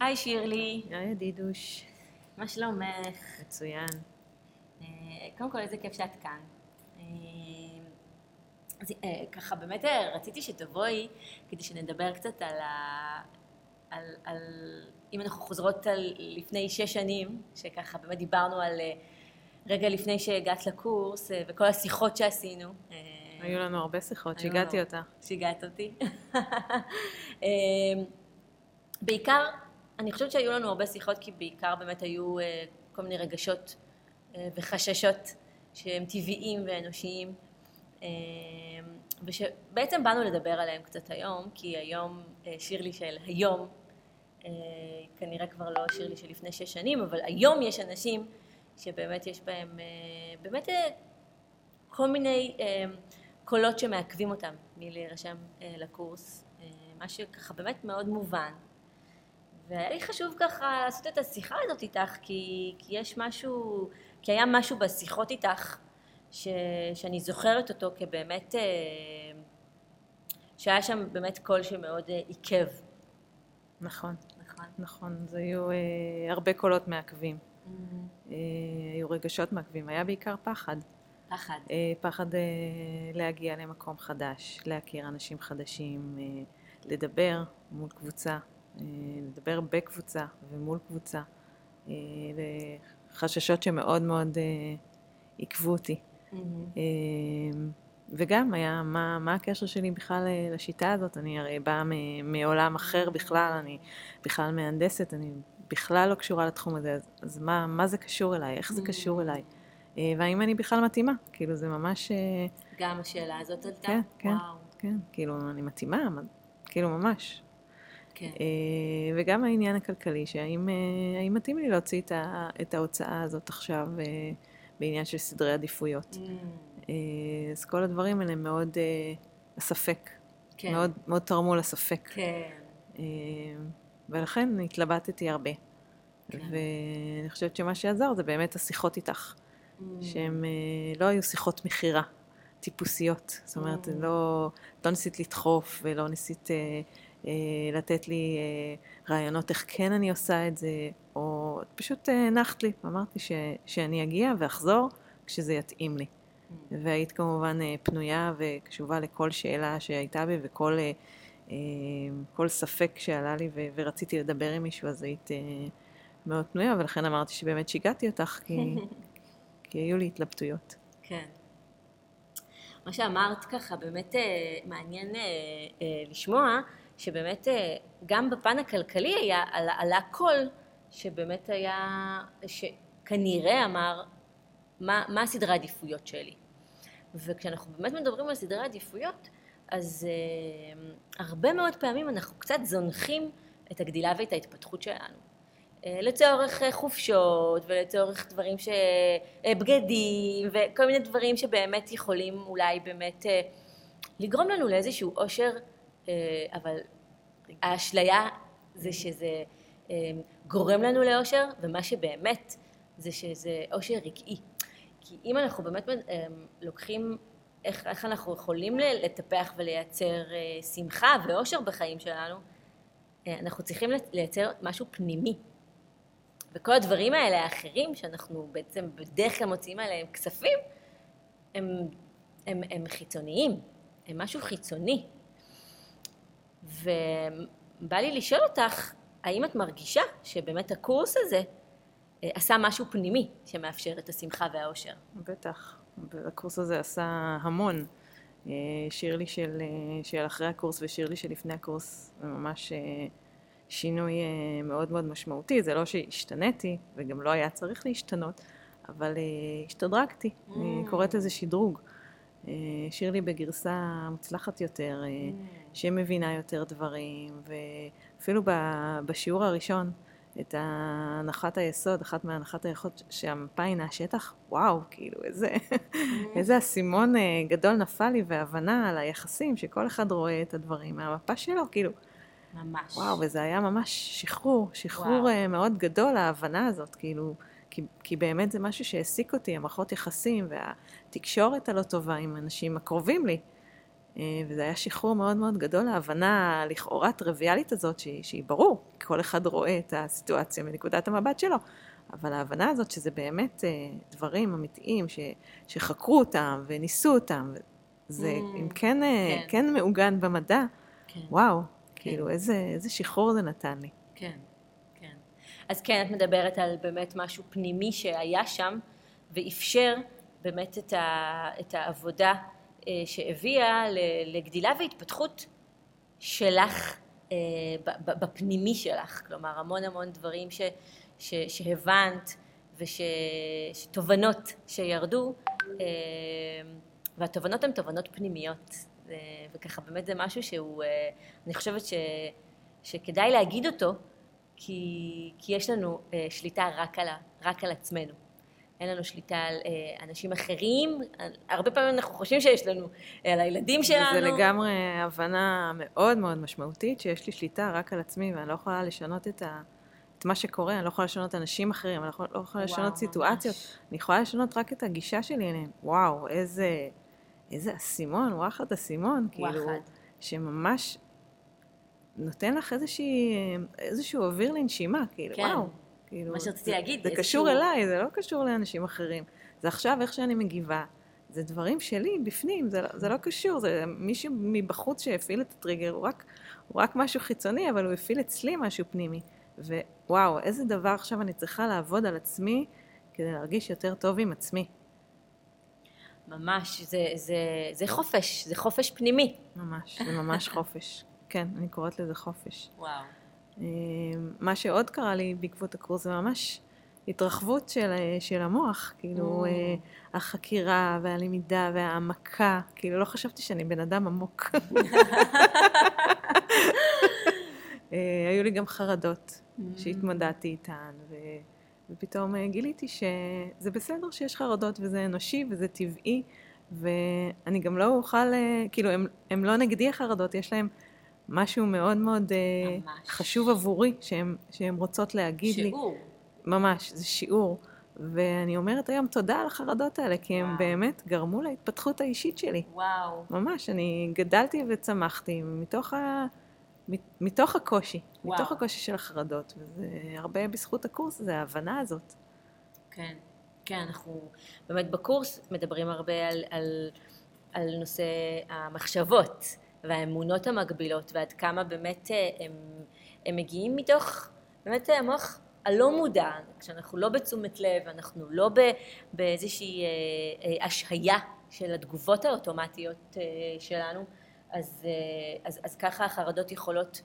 היי שירלי, היי ידידוש. מה שלומך? מצוין. אה, קודם כל איזה כיף שאת כאן. אה, אז אה, ככה באמת אה, רציתי שתבואי כדי שנדבר קצת על ה... על, על... אם אנחנו חוזרות על לפני שש שנים, שככה באמת דיברנו על אה, רגע לפני שהגעת לקורס אה, וכל השיחות שעשינו. אה, היו לנו הרבה שיחות, שיגעתי אותך. שיגעת אותי. אה, בעיקר, אני חושבת שהיו לנו הרבה שיחות, כי בעיקר באמת היו אה, כל מיני רגשות אה, וחששות שהם טבעיים ואנושיים, אה, ושבעצם באנו לדבר עליהם קצת היום, כי היום שירלי של היום, אה, כנראה כבר לא שירלי של לפני שש שנים, אבל היום יש אנשים שבאמת יש בהם, באמת כל מיני קולות שמעכבים אותם מלהירשם לקורס, מה שככה באמת מאוד מובן. והיה לי חשוב ככה לעשות את השיחה הזאת איתך, כי, כי יש משהו, כי היה משהו בשיחות איתך ש, שאני זוכרת אותו כבאמת, אה, שהיה שם באמת קול שמאוד אה, עיכב. נכון, נכון. נכון. זה היו אה, הרבה קולות מעכבים. אה, היו רגשות מעכבים. היה בעיקר פחד. פחד. אה, פחד אה, להגיע למקום חדש, להכיר אנשים חדשים, אה, לדבר מול קבוצה, לדבר בקבוצה ומול קבוצה. אה, חששות שמאוד מאוד אה, עיכבו אותי. אה, וגם היה, מה, מה הקשר שלי בכלל אה, לשיטה הזאת? אני הרי באה מעולם אחר בכלל, אני בכלל מהנדסת, אני בכלל לא קשורה לתחום הזה, אז, אז מה, מה זה קשור אליי? איך זה קשור אליי? אה, והאם אני בכלל מתאימה? כאילו, זה ממש... אה, גם השאלה הזאת עלתה? כן, כן. וואו. כן, כאילו, אני מתאימה, מה- כאילו, ממש. כן. אה, וגם העניין הכלכלי, שהאם אה, מתאים לי להוציא את, ה, את ההוצאה הזאת עכשיו אה, בעניין של סדרי עדיפויות. אה, אז כל הדברים האלה מאוד, הספק, כן. מאוד, מאוד תרמו לספק. כן. ולכן התלבטתי הרבה. כן. ואני חושבת שמה שעזר זה באמת השיחות איתך, מהמם. שהן לא היו שיחות מכירה, טיפוסיות. זאת אומרת, Mm. לא, לא ניסית לדחוף ולא ניסית אה, לתת לי אה, רעיונות איך כן אני עושה את זה, או פשוט אה, הנחת לי, אמרת לי ש, שאני אגיע ואחזור כשזה יתאים לי. מהמם. והיית כמובן אה, פנויה וקשובה לכל שאלה שהייתה בי וכל אה, אה, כל ספק שעלה לי ו- ורציתי לדבר עם מישהו, אז היית אה, מאוד פנויה, ולכן אמרתי שבאמת שיגעתי אותך, כי, כי היו לי התלבטויות. כן. מה שאמרת ככה באמת אה, מעניין אה, אה, לשמוע, שבאמת אה, גם בפן הכלכלי היה, עלה, עלה קול שבאמת היה, שכנראה אמר מה, מה הסדרי העדיפויות שלי. וכשאנחנו באמת מדברים על סדרי עדיפויות, אז אה, הרבה מאוד פעמים אנחנו קצת זונחים את הגדילה ואת ההתפתחות שלנו. אה, לצורך אה, חופשות ולצורך דברים ש... אה, בגדים וכל מיני דברים שבאמת יכולים אולי באמת אה, לגרום לנו לאיזשהו אושר, אבל האשליה זה שזה אה, גורם לנו לאושר, ומה שבאמת זה שזה אושר רגעי. כי אם אנחנו באמת אה, לוקחים איך, איך אנחנו יכולים לטפח ולייצר אה, שמחה ואושר בחיים שלנו, אה, אנחנו צריכים לייצר משהו פנימי. וכל הדברים האלה האחרים שאנחנו בעצם בדרך כלל מוציאים עליהם כספים, הם, הם, הם חיצוניים, הם משהו חיצוני. ובא לי לשאול אותך, האם את מרגישה שבאמת הקורס הזה אה, עשה משהו פנימי שמאפשר את השמחה והאושר? בטח, הקורס הזה עשה המון. אה, שירלי של, אה, של אחרי הקורס ושירלי של לפני הקורס, זה ממש שינוי מאוד מאוד משמעותי. זה לא שהשתניתי, וגם לא היה צריך להשתנות, אבל השתדרגתי. אני Mm. קוראת לזה שדרוג. אה, שירלי בגרסה מוצלחת יותר, אה, שמבינה יותר דברים, ואפילו בשיעור הראשון, את הנחת היסוד, אחת מהנחת היסוד שהמפה היא מהשטח, וואו, כאילו איזה, איזה אסימון אה, גדול נפל לי והבנה על היחסים, שכל אחד רואה את הדברים מהמפה שלו, כאילו, ממש. וואו, וזה היה ממש שחרור, שחרור וואו. מאוד גדול, ההבנה הזאת, כאילו, כי, כי באמת זה משהו שהעסיק אותי, המערכות יחסים והתקשורת הלא טובה עם האנשים הקרובים לי. אה, וזה היה שחרור מאוד מאוד גדול, ההבנה לכאורה טריוויאלית הזאת, שהיא, שהיא ברור, כל אחד רואה את הסיטואציה מנקודת המבט שלו, אבל ההבנה הזאת שזה באמת אה, דברים אמיתיים ש, שחקרו אותם וניסו אותם, זה Mm, אם כן, אה, כן. כן מעוגן במדע, כן. וואו, כאילו איזה, איזה שחרור זה נתן לי. כן, כן. אז כן, את מדברת על באמת משהו פנימי שהיה שם, ואפשר באמת את, ה, את העבודה אה, שהביאה לגדילה והתפתחות שלך אה, בפנימי שלך. כלומר, המון המון דברים ש, ש, שהבנת ותובנות שירדו, אה, והתובנות הן תובנות פנימיות. וככה באמת זה משהו שהוא, אני חושבת ש, שכדאי להגיד אותו, כי, כי יש לנו אה, שליטה רק על, ה, רק על עצמנו. אין לנו שליטה על אה, אנשים אחרים, הרבה פעמים אנחנו חושבים שיש לנו, אה, על הילדים שלנו. וזה לגמרי הבנה מאוד מאוד משמעותית, שיש לי שליטה רק על עצמי, ואני לא יכולה לשנות את, ה, את מה שקורה, אני לא יכולה לשנות אנשים אחרים, אני לא יכולה, לא יכולה וואו, לשנות סיטואציות, ממש. אני יכולה לשנות רק את הגישה שלי אליהם. וואו, איזה, איזה אסימון, וואחד אסימון, כאילו, וואחד. שממש נותן לך איזושהי, איזשהו אוויר לנשימה, כאילו, כן. וואו. כאילו, מה שרציתי להגיד, זה איזשהו- קשור אליי, זה לא קשור לאנשים אחרים. זה עכשיו איך שאני מגיבה. זה דברים שלי, בפנים, זה, לא- זה לא קשור, זה מישהו מבחוץ שהפעיל את הטריגר, הוא רק, הוא רק משהו חיצוני, אבל הוא הפעיל אצלי משהו פנימי. ווואו, איזה דבר עכשיו אני צריכה לעבוד על עצמי כדי להרגיש יותר טוב עם עצמי. ממש, זה, זה, זה חופש, זה חופש פנימי. ממש, זה ממש חופש. כן, אני קוראת לזה חופש. וואו. אה, מה שעוד קרה לי בעקבות הקורס זה ממש התרחבות של, של המוח, כאילו Mm. אה, החקירה והלמידה וההעמקה, כאילו לא חשבתי שאני בן אדם עמוק. אה, היו לי גם חרדות שהתמודדתי איתן, ו... ופתאום אה, גיליתי שזה בסדר שיש חרדות וזה אנושי וזה טבעי, ואני גם לא אוכל, אה, כאילו הם, הם לא נגדי החרדות, יש להם משהו מאוד מאוד אה, ממש. חשוב עבורי שהן שהן רוצות להגיד לי. שיעור. ממש, זה שיעור. ואני אומרת היום תודה על החרדות האלה, כי הם וואו. באמת גרמו להתפתחות האישית שלי. וואו. ממש, אני גדלתי וצמחתי מתוך, ה... מת- מתוך הקושי, וואו. מתוך הקושי של החרדות, וזה הרבה בזכות הקורס, זה ההבנה הזאת. כן, כן, אנחנו באמת בקורס מדברים הרבה על, על, על נושא המחשבות והאמונות המקבילות ועד כמה באמת אה, הם, הם מגיעים מתוך באמת אה, המוח הלא מודע, כשאנחנו לא בתשומת לב, אנחנו לא באיזושהי אה, השהיה של התגובות האוטומטיות שלנו, אז, אז, אז ככה החרדות יכולות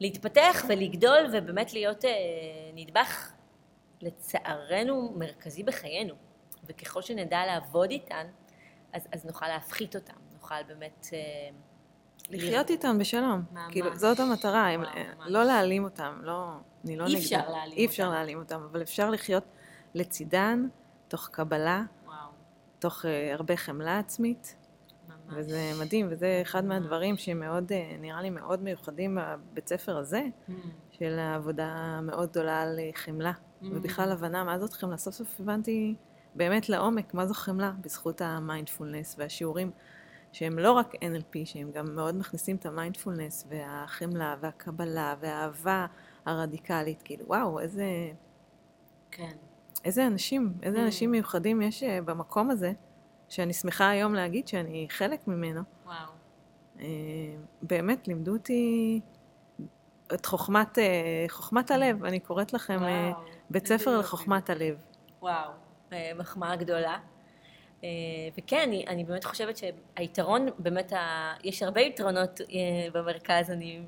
להתפתח ולגדול ובאמת להיות נדבך לצערנו מרכזי בחיינו, וככל שנדע לעבוד איתן, אז, אז נוכל להפחית אותן, נוכל באמת... אה, לחיות איתן בשלום. ממש. כאילו, זאת המטרה, הם, וואו, ממש. לא להעלים אותם, לא, אני לא אי נגדם. אפשר להעלים אי אפשר אותם. להעלים אותם, אבל אפשר לחיות לצידן, תוך קבלה, וואו, תוך אה, הרבה חמלה עצמית. ממש. וזה מדהים, וזה אחד מהדברים שמאוד, אה, נראה לי מאוד מיוחדים בבית ספר הזה, Mm, של העבודה המאוד גדולה על אה, חמלה, Mm. ובכלל הבנה מה זאת חמלה. סוף סוף הבנתי באמת לעומק מה זו חמלה, בזכות המיינדפולנס והשיעורים שהם לא רק NLP, שהם גם מאוד מכניסים את המיינדפולנס והחמלה והקבלה והאהבה הרדיקלית, כאילו וואו, איזה, כן, איזה אנשים, איזה Mm. אנשים מיוחדים יש אה, במקום הזה, שאני שמחה היום להגיד שאני חלק ממנו. וואו. אה, באמת לימדו אותי את חוכמת, אה, חוכמת הלב, אני קוראת לכם וואו, בית ספר. לחוכמת הלב. וואו, אה, מחמאה גדולה. אה, וכן, אני, אני באמת חושבת שהיתרון, באמת, ה... יש הרבה יתרונות אה, במרכז, אני,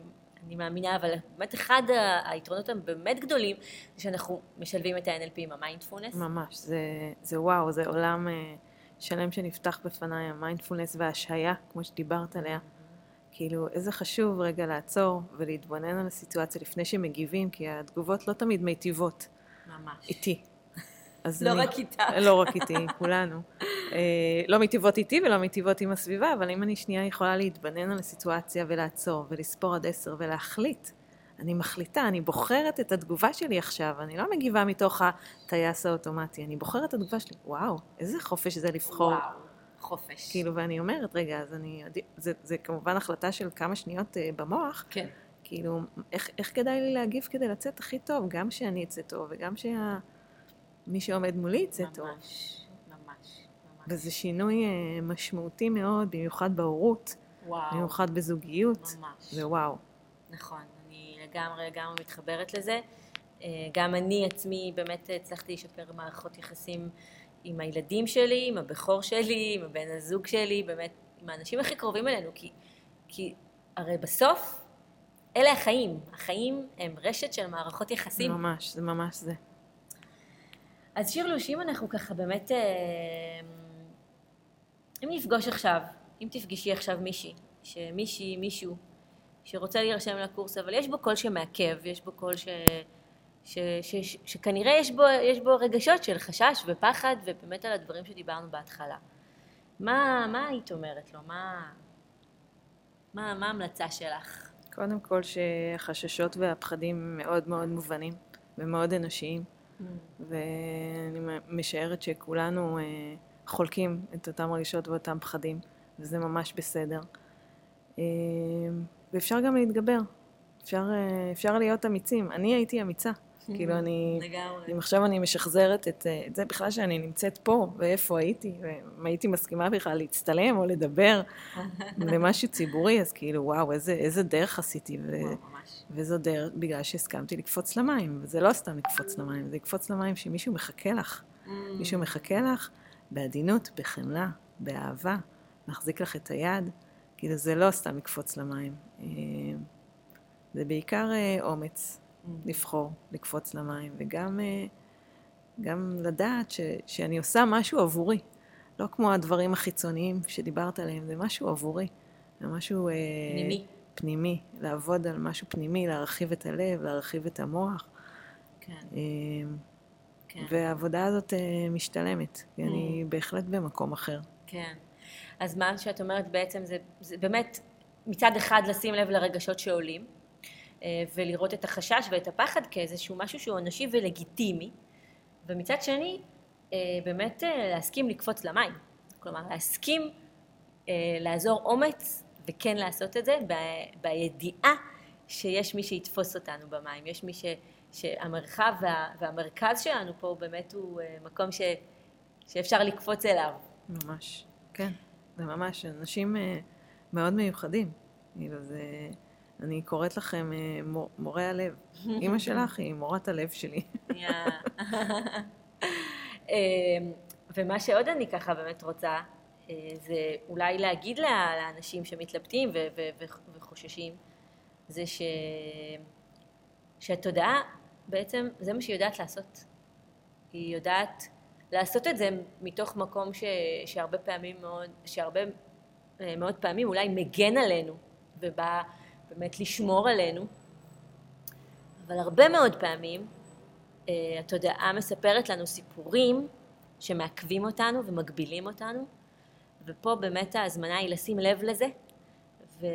אני מאמינה, אבל באמת אחד היתרונות הבאמת גדולים, זה שאנחנו משלבים את ה-NLP עם המיינדפולנס. ממש, זה, זה וואו, זה עולם אה, שלם שנפתח בפניי, המיינדפולנס וההשהיה, כמו שדיברת עליה. כאילו, איזה חשוב רגע לעצור ולהתבונן על הסיטואציה לפני שמגיבים, כי התגובות לא תמיד מיטיבות ממש. איתי. לא אני- רק איתך. לא רק איתי, כולנו. אה, לא מיטיבות איתי ולא מיטיבות עם הסביבה, אבל אם אני שנייה יכולה להתבונן על הסיטואציה ולעצור ולספור עד עשר ולהחליט, אני מחליטה, אני בוחרת את התגובה שלי עכשיו, אני לא מגיבה מתוך הטייס האוטומטי, אני בוחרת את התגובה שלי. וואו, איזה חופש זה לבחור. וואו. חופש. כאילו, ואני אומרת, רגע, אז אני, זה, זה כמובן החלטה של כמה שניות uh, במוח, כן. כאילו, איך, איך כדאי לי להגיב כדי לצאת הכי טוב, גם שאני אצא טוב וגם שמי שעומד מולי יצא ממש, טוב. וזה שינוי uh, משמעותי מאוד, במיוחד בהורות, וואו. במיוחד בזוגיות, ממש. ווואו. נכון, אני לגמרי לגמרי מתחברת לזה. אה, גם אני עצמי באמת הצלחתי לשפר מערכות יחסים עם הילדים שלי, עם הבכור שלי, עם הבן הזוג שלי, באמת, עם האנשים הכי קרובים אלינו, כי, כי הרי בסוף אלה החיים. החיים הם רשת של מערכות יחסים. ממש, זה ממש זה. אז שירלוש, אם אנחנו ככה באמת, אה, אם נפגוש עכשיו, אם תפגשי עכשיו מישהי, שמישהי, מישהו, שרוצה להירשם לקורס, אבל יש בו קול שמעכב, יש בו קול ש... ש, ש, ש, שכנראה יש בו, יש בו רגשות של חשש ופחד, ובאמת על הדברים שדיברנו בהתחלה. מה, מה היית אומרת לו? מה, מה, מה ההמלצה שלך? קודם כל שהחששות והפחדים מאוד מאוד מובנים ומאוד אנושיים, ואני משערת שכולנו אה, חולקים את אותם רגשות ואותם פחדים, וזה ממש בסדר. אה, ואפשר גם להתגבר, אפשר, אה, אפשר להיות אמיצים. אני הייתי אמיצה. כאילו אני, לגמרי. אם עכשיו אני משחזרת את, אה, את זה בכלל שאני נמצאת פה, ואיפה הייתי, ואם הייתי מסכימה בכלל להצטלם או לדבר למשהו ציבורי, אז כאילו וואו, איזה, איזה דרך עשיתי, ו, וואו. וזו דרך בגלל שהסכמתי לקפוץ למים, וזה לא סתם לקפוץ למים, זה לקפוץ למים שמישהו מחכה לך, מישהו מחכה לך בעדינות, בחמלה, באהבה, מחזיק לך את היד, כאילו זה לא סתם לקפוץ למים, אה, זה בעיקר אה, אומץ. לבחור לקפוץ למים, וגם אה, גם לדעת ש, שאני עושה משהו עבורי. לא כמו הדברים החיצוניים שדיברת עליהם, זה משהו עבורי. זה משהו... פנימי. פנימי. לעבוד על משהו פנימי, להרחיב את הלב, להרחיב את המוח. כן, כן. והעבודה הזאת משתלמת, כי אני בהחלט במקום אחר. כן. אז מה שאת אומרת בעצם זה, זה באמת מצד אחד לשים לב לרגשות שעולים, אה, ולראות את החשש ואת הפחד כאיזשהו משהו שהוא אנושי ולגיטימי, ומצד שני, אה, באמת אה, להסכים לקפוץ למים. כלומר, להסכים לעזור אומץ וכן לעשות את זה בידיעה שיש מי שיתפוס אותנו במים, יש מי ש... שהמרחב וה, והמרכז שלנו פה באמת הוא מקום ש, שאפשר לקפוץ אליו. ממש, כן, זה ממש, אנשים מאוד מיוחדים. כאילו זה... אני קוראת לכם מור, מורי הלב. אימא שלך היא מורת הלב שלי. ומה שעוד אני ככה באמת רוצה, זה אולי להגיד לאנשים שמתלבטים וחוששים, זה ש... שהתודעה בעצם זה מה שהיא יודעת לעשות. היא יודעת לעשות את זה מתוך מקום ש... שהרבה פעמים מאוד, שהרבה מאוד פעמים אולי מגן עלינו ובא באמת לשמור עלינו, אבל הרבה מאוד פעמים uh, התודעה מספרת לנו סיפורים שמעכבים אותנו ומגבילים אותנו, ופה באמת ההזמנה היא לשים לב לזה ו...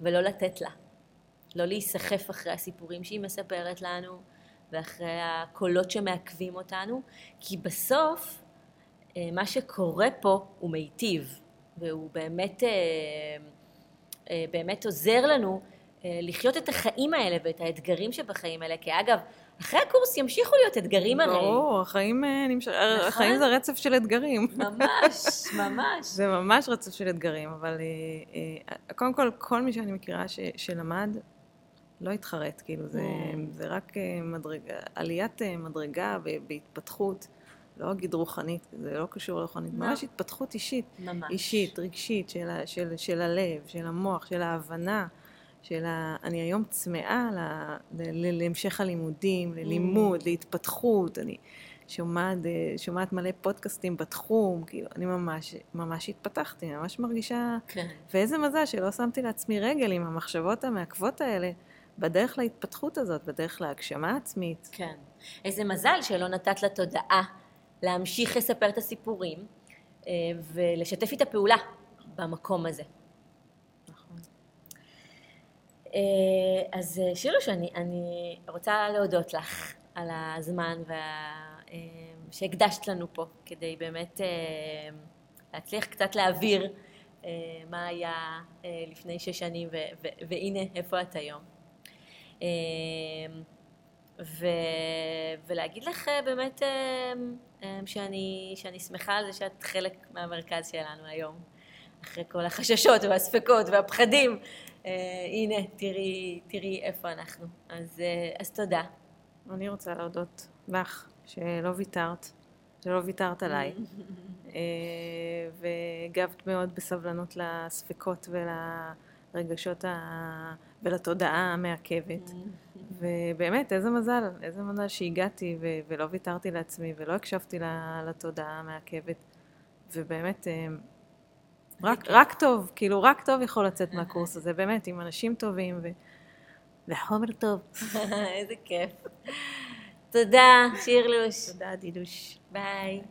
ולא לתת לה, לא להיסחף אחרי הסיפורים שהיא מספרת לנו ואחרי הקולות שמעכבים אותנו, כי בסוף uh, מה שקורה פה הוא מיטיב, והוא באמת... Uh, אה, באמת עוזר לנו אה, לחיות את החיים האלה ואת האתגרים שבחיים האלה, כי אגב, אחרי הקורס ימשיכו להיות אתגרים הרי. ברור, החיים, אה, נמש... נכון? החיים זה רצף של אתגרים. ממש, ממש. זה ממש רצף של אתגרים, אבל קודם כל, כל מי שאני מכירה ש... שלמד, לא התחרט, כאילו, זה, mm. זה רק מדרג... עליית מדרגה בהתפתחות. לא אגיד רוחנית, זה לא קשור לרוחנית, לא. ממש התפתחות אישית. ממש. אישית, רגשית, של, של, של הלב, של המוח, של ההבנה, של ה... אני היום צמאה ל, ל, ל, להמשך הלימודים, ללימוד, mm. להתפתחות, אני שומעת, שומעת מלא פודקאסטים בתחום, כאילו, אני ממש, ממש התפתחתי, אני ממש מרגישה... כן. ואיזה מזל שלא שמתי לעצמי רגל עם המחשבות המעכבות האלה. בדרך להתפתחות הזאת, בדרך להגשמה עצמית. כן. איזה מזל שלא נתת לתודעה להמשיך לספר את הסיפורים אה, ולשתף איתה פעולה במקום הזה. נכון. אה, אז אה, שירוש, אני, אני רוצה להודות לך על הזמן וה... שהקדשת לנו פה, כדי באמת להצליח קצת להעביר מה היה לפני שש שנים, ו- ו- והנה איפה את היום. אה, ו- ולהגיד לך אה, באמת אה, אה, שאני, שאני שמחה על זה שאת חלק מהמרכז שלנו היום, אחרי כל החששות והספקות והפחדים. אה, הנה, תראי, תראי איפה אנחנו. אז, אה, אז תודה. אני רוצה להודות לך, שלא ויתרת, שלא ויתרת עליי, אה, והגבת מאוד בסבלנות לספקות ולרגשות ה... ולתודעה המעכבת. ובאמת, איזה מזל, איזה מזל שהגעתי ו- ולא ויתרתי לעצמי ולא הקשבתי לתודעה המעכבת. ובאמת, אה, רק, רק טוב, כאילו רק טוב יכול לצאת מהקורס הזה, באמת, עם אנשים טובים ו... וחומר טוב. איזה כיף. תודה, שירלוש. תודה, דילוש. ביי.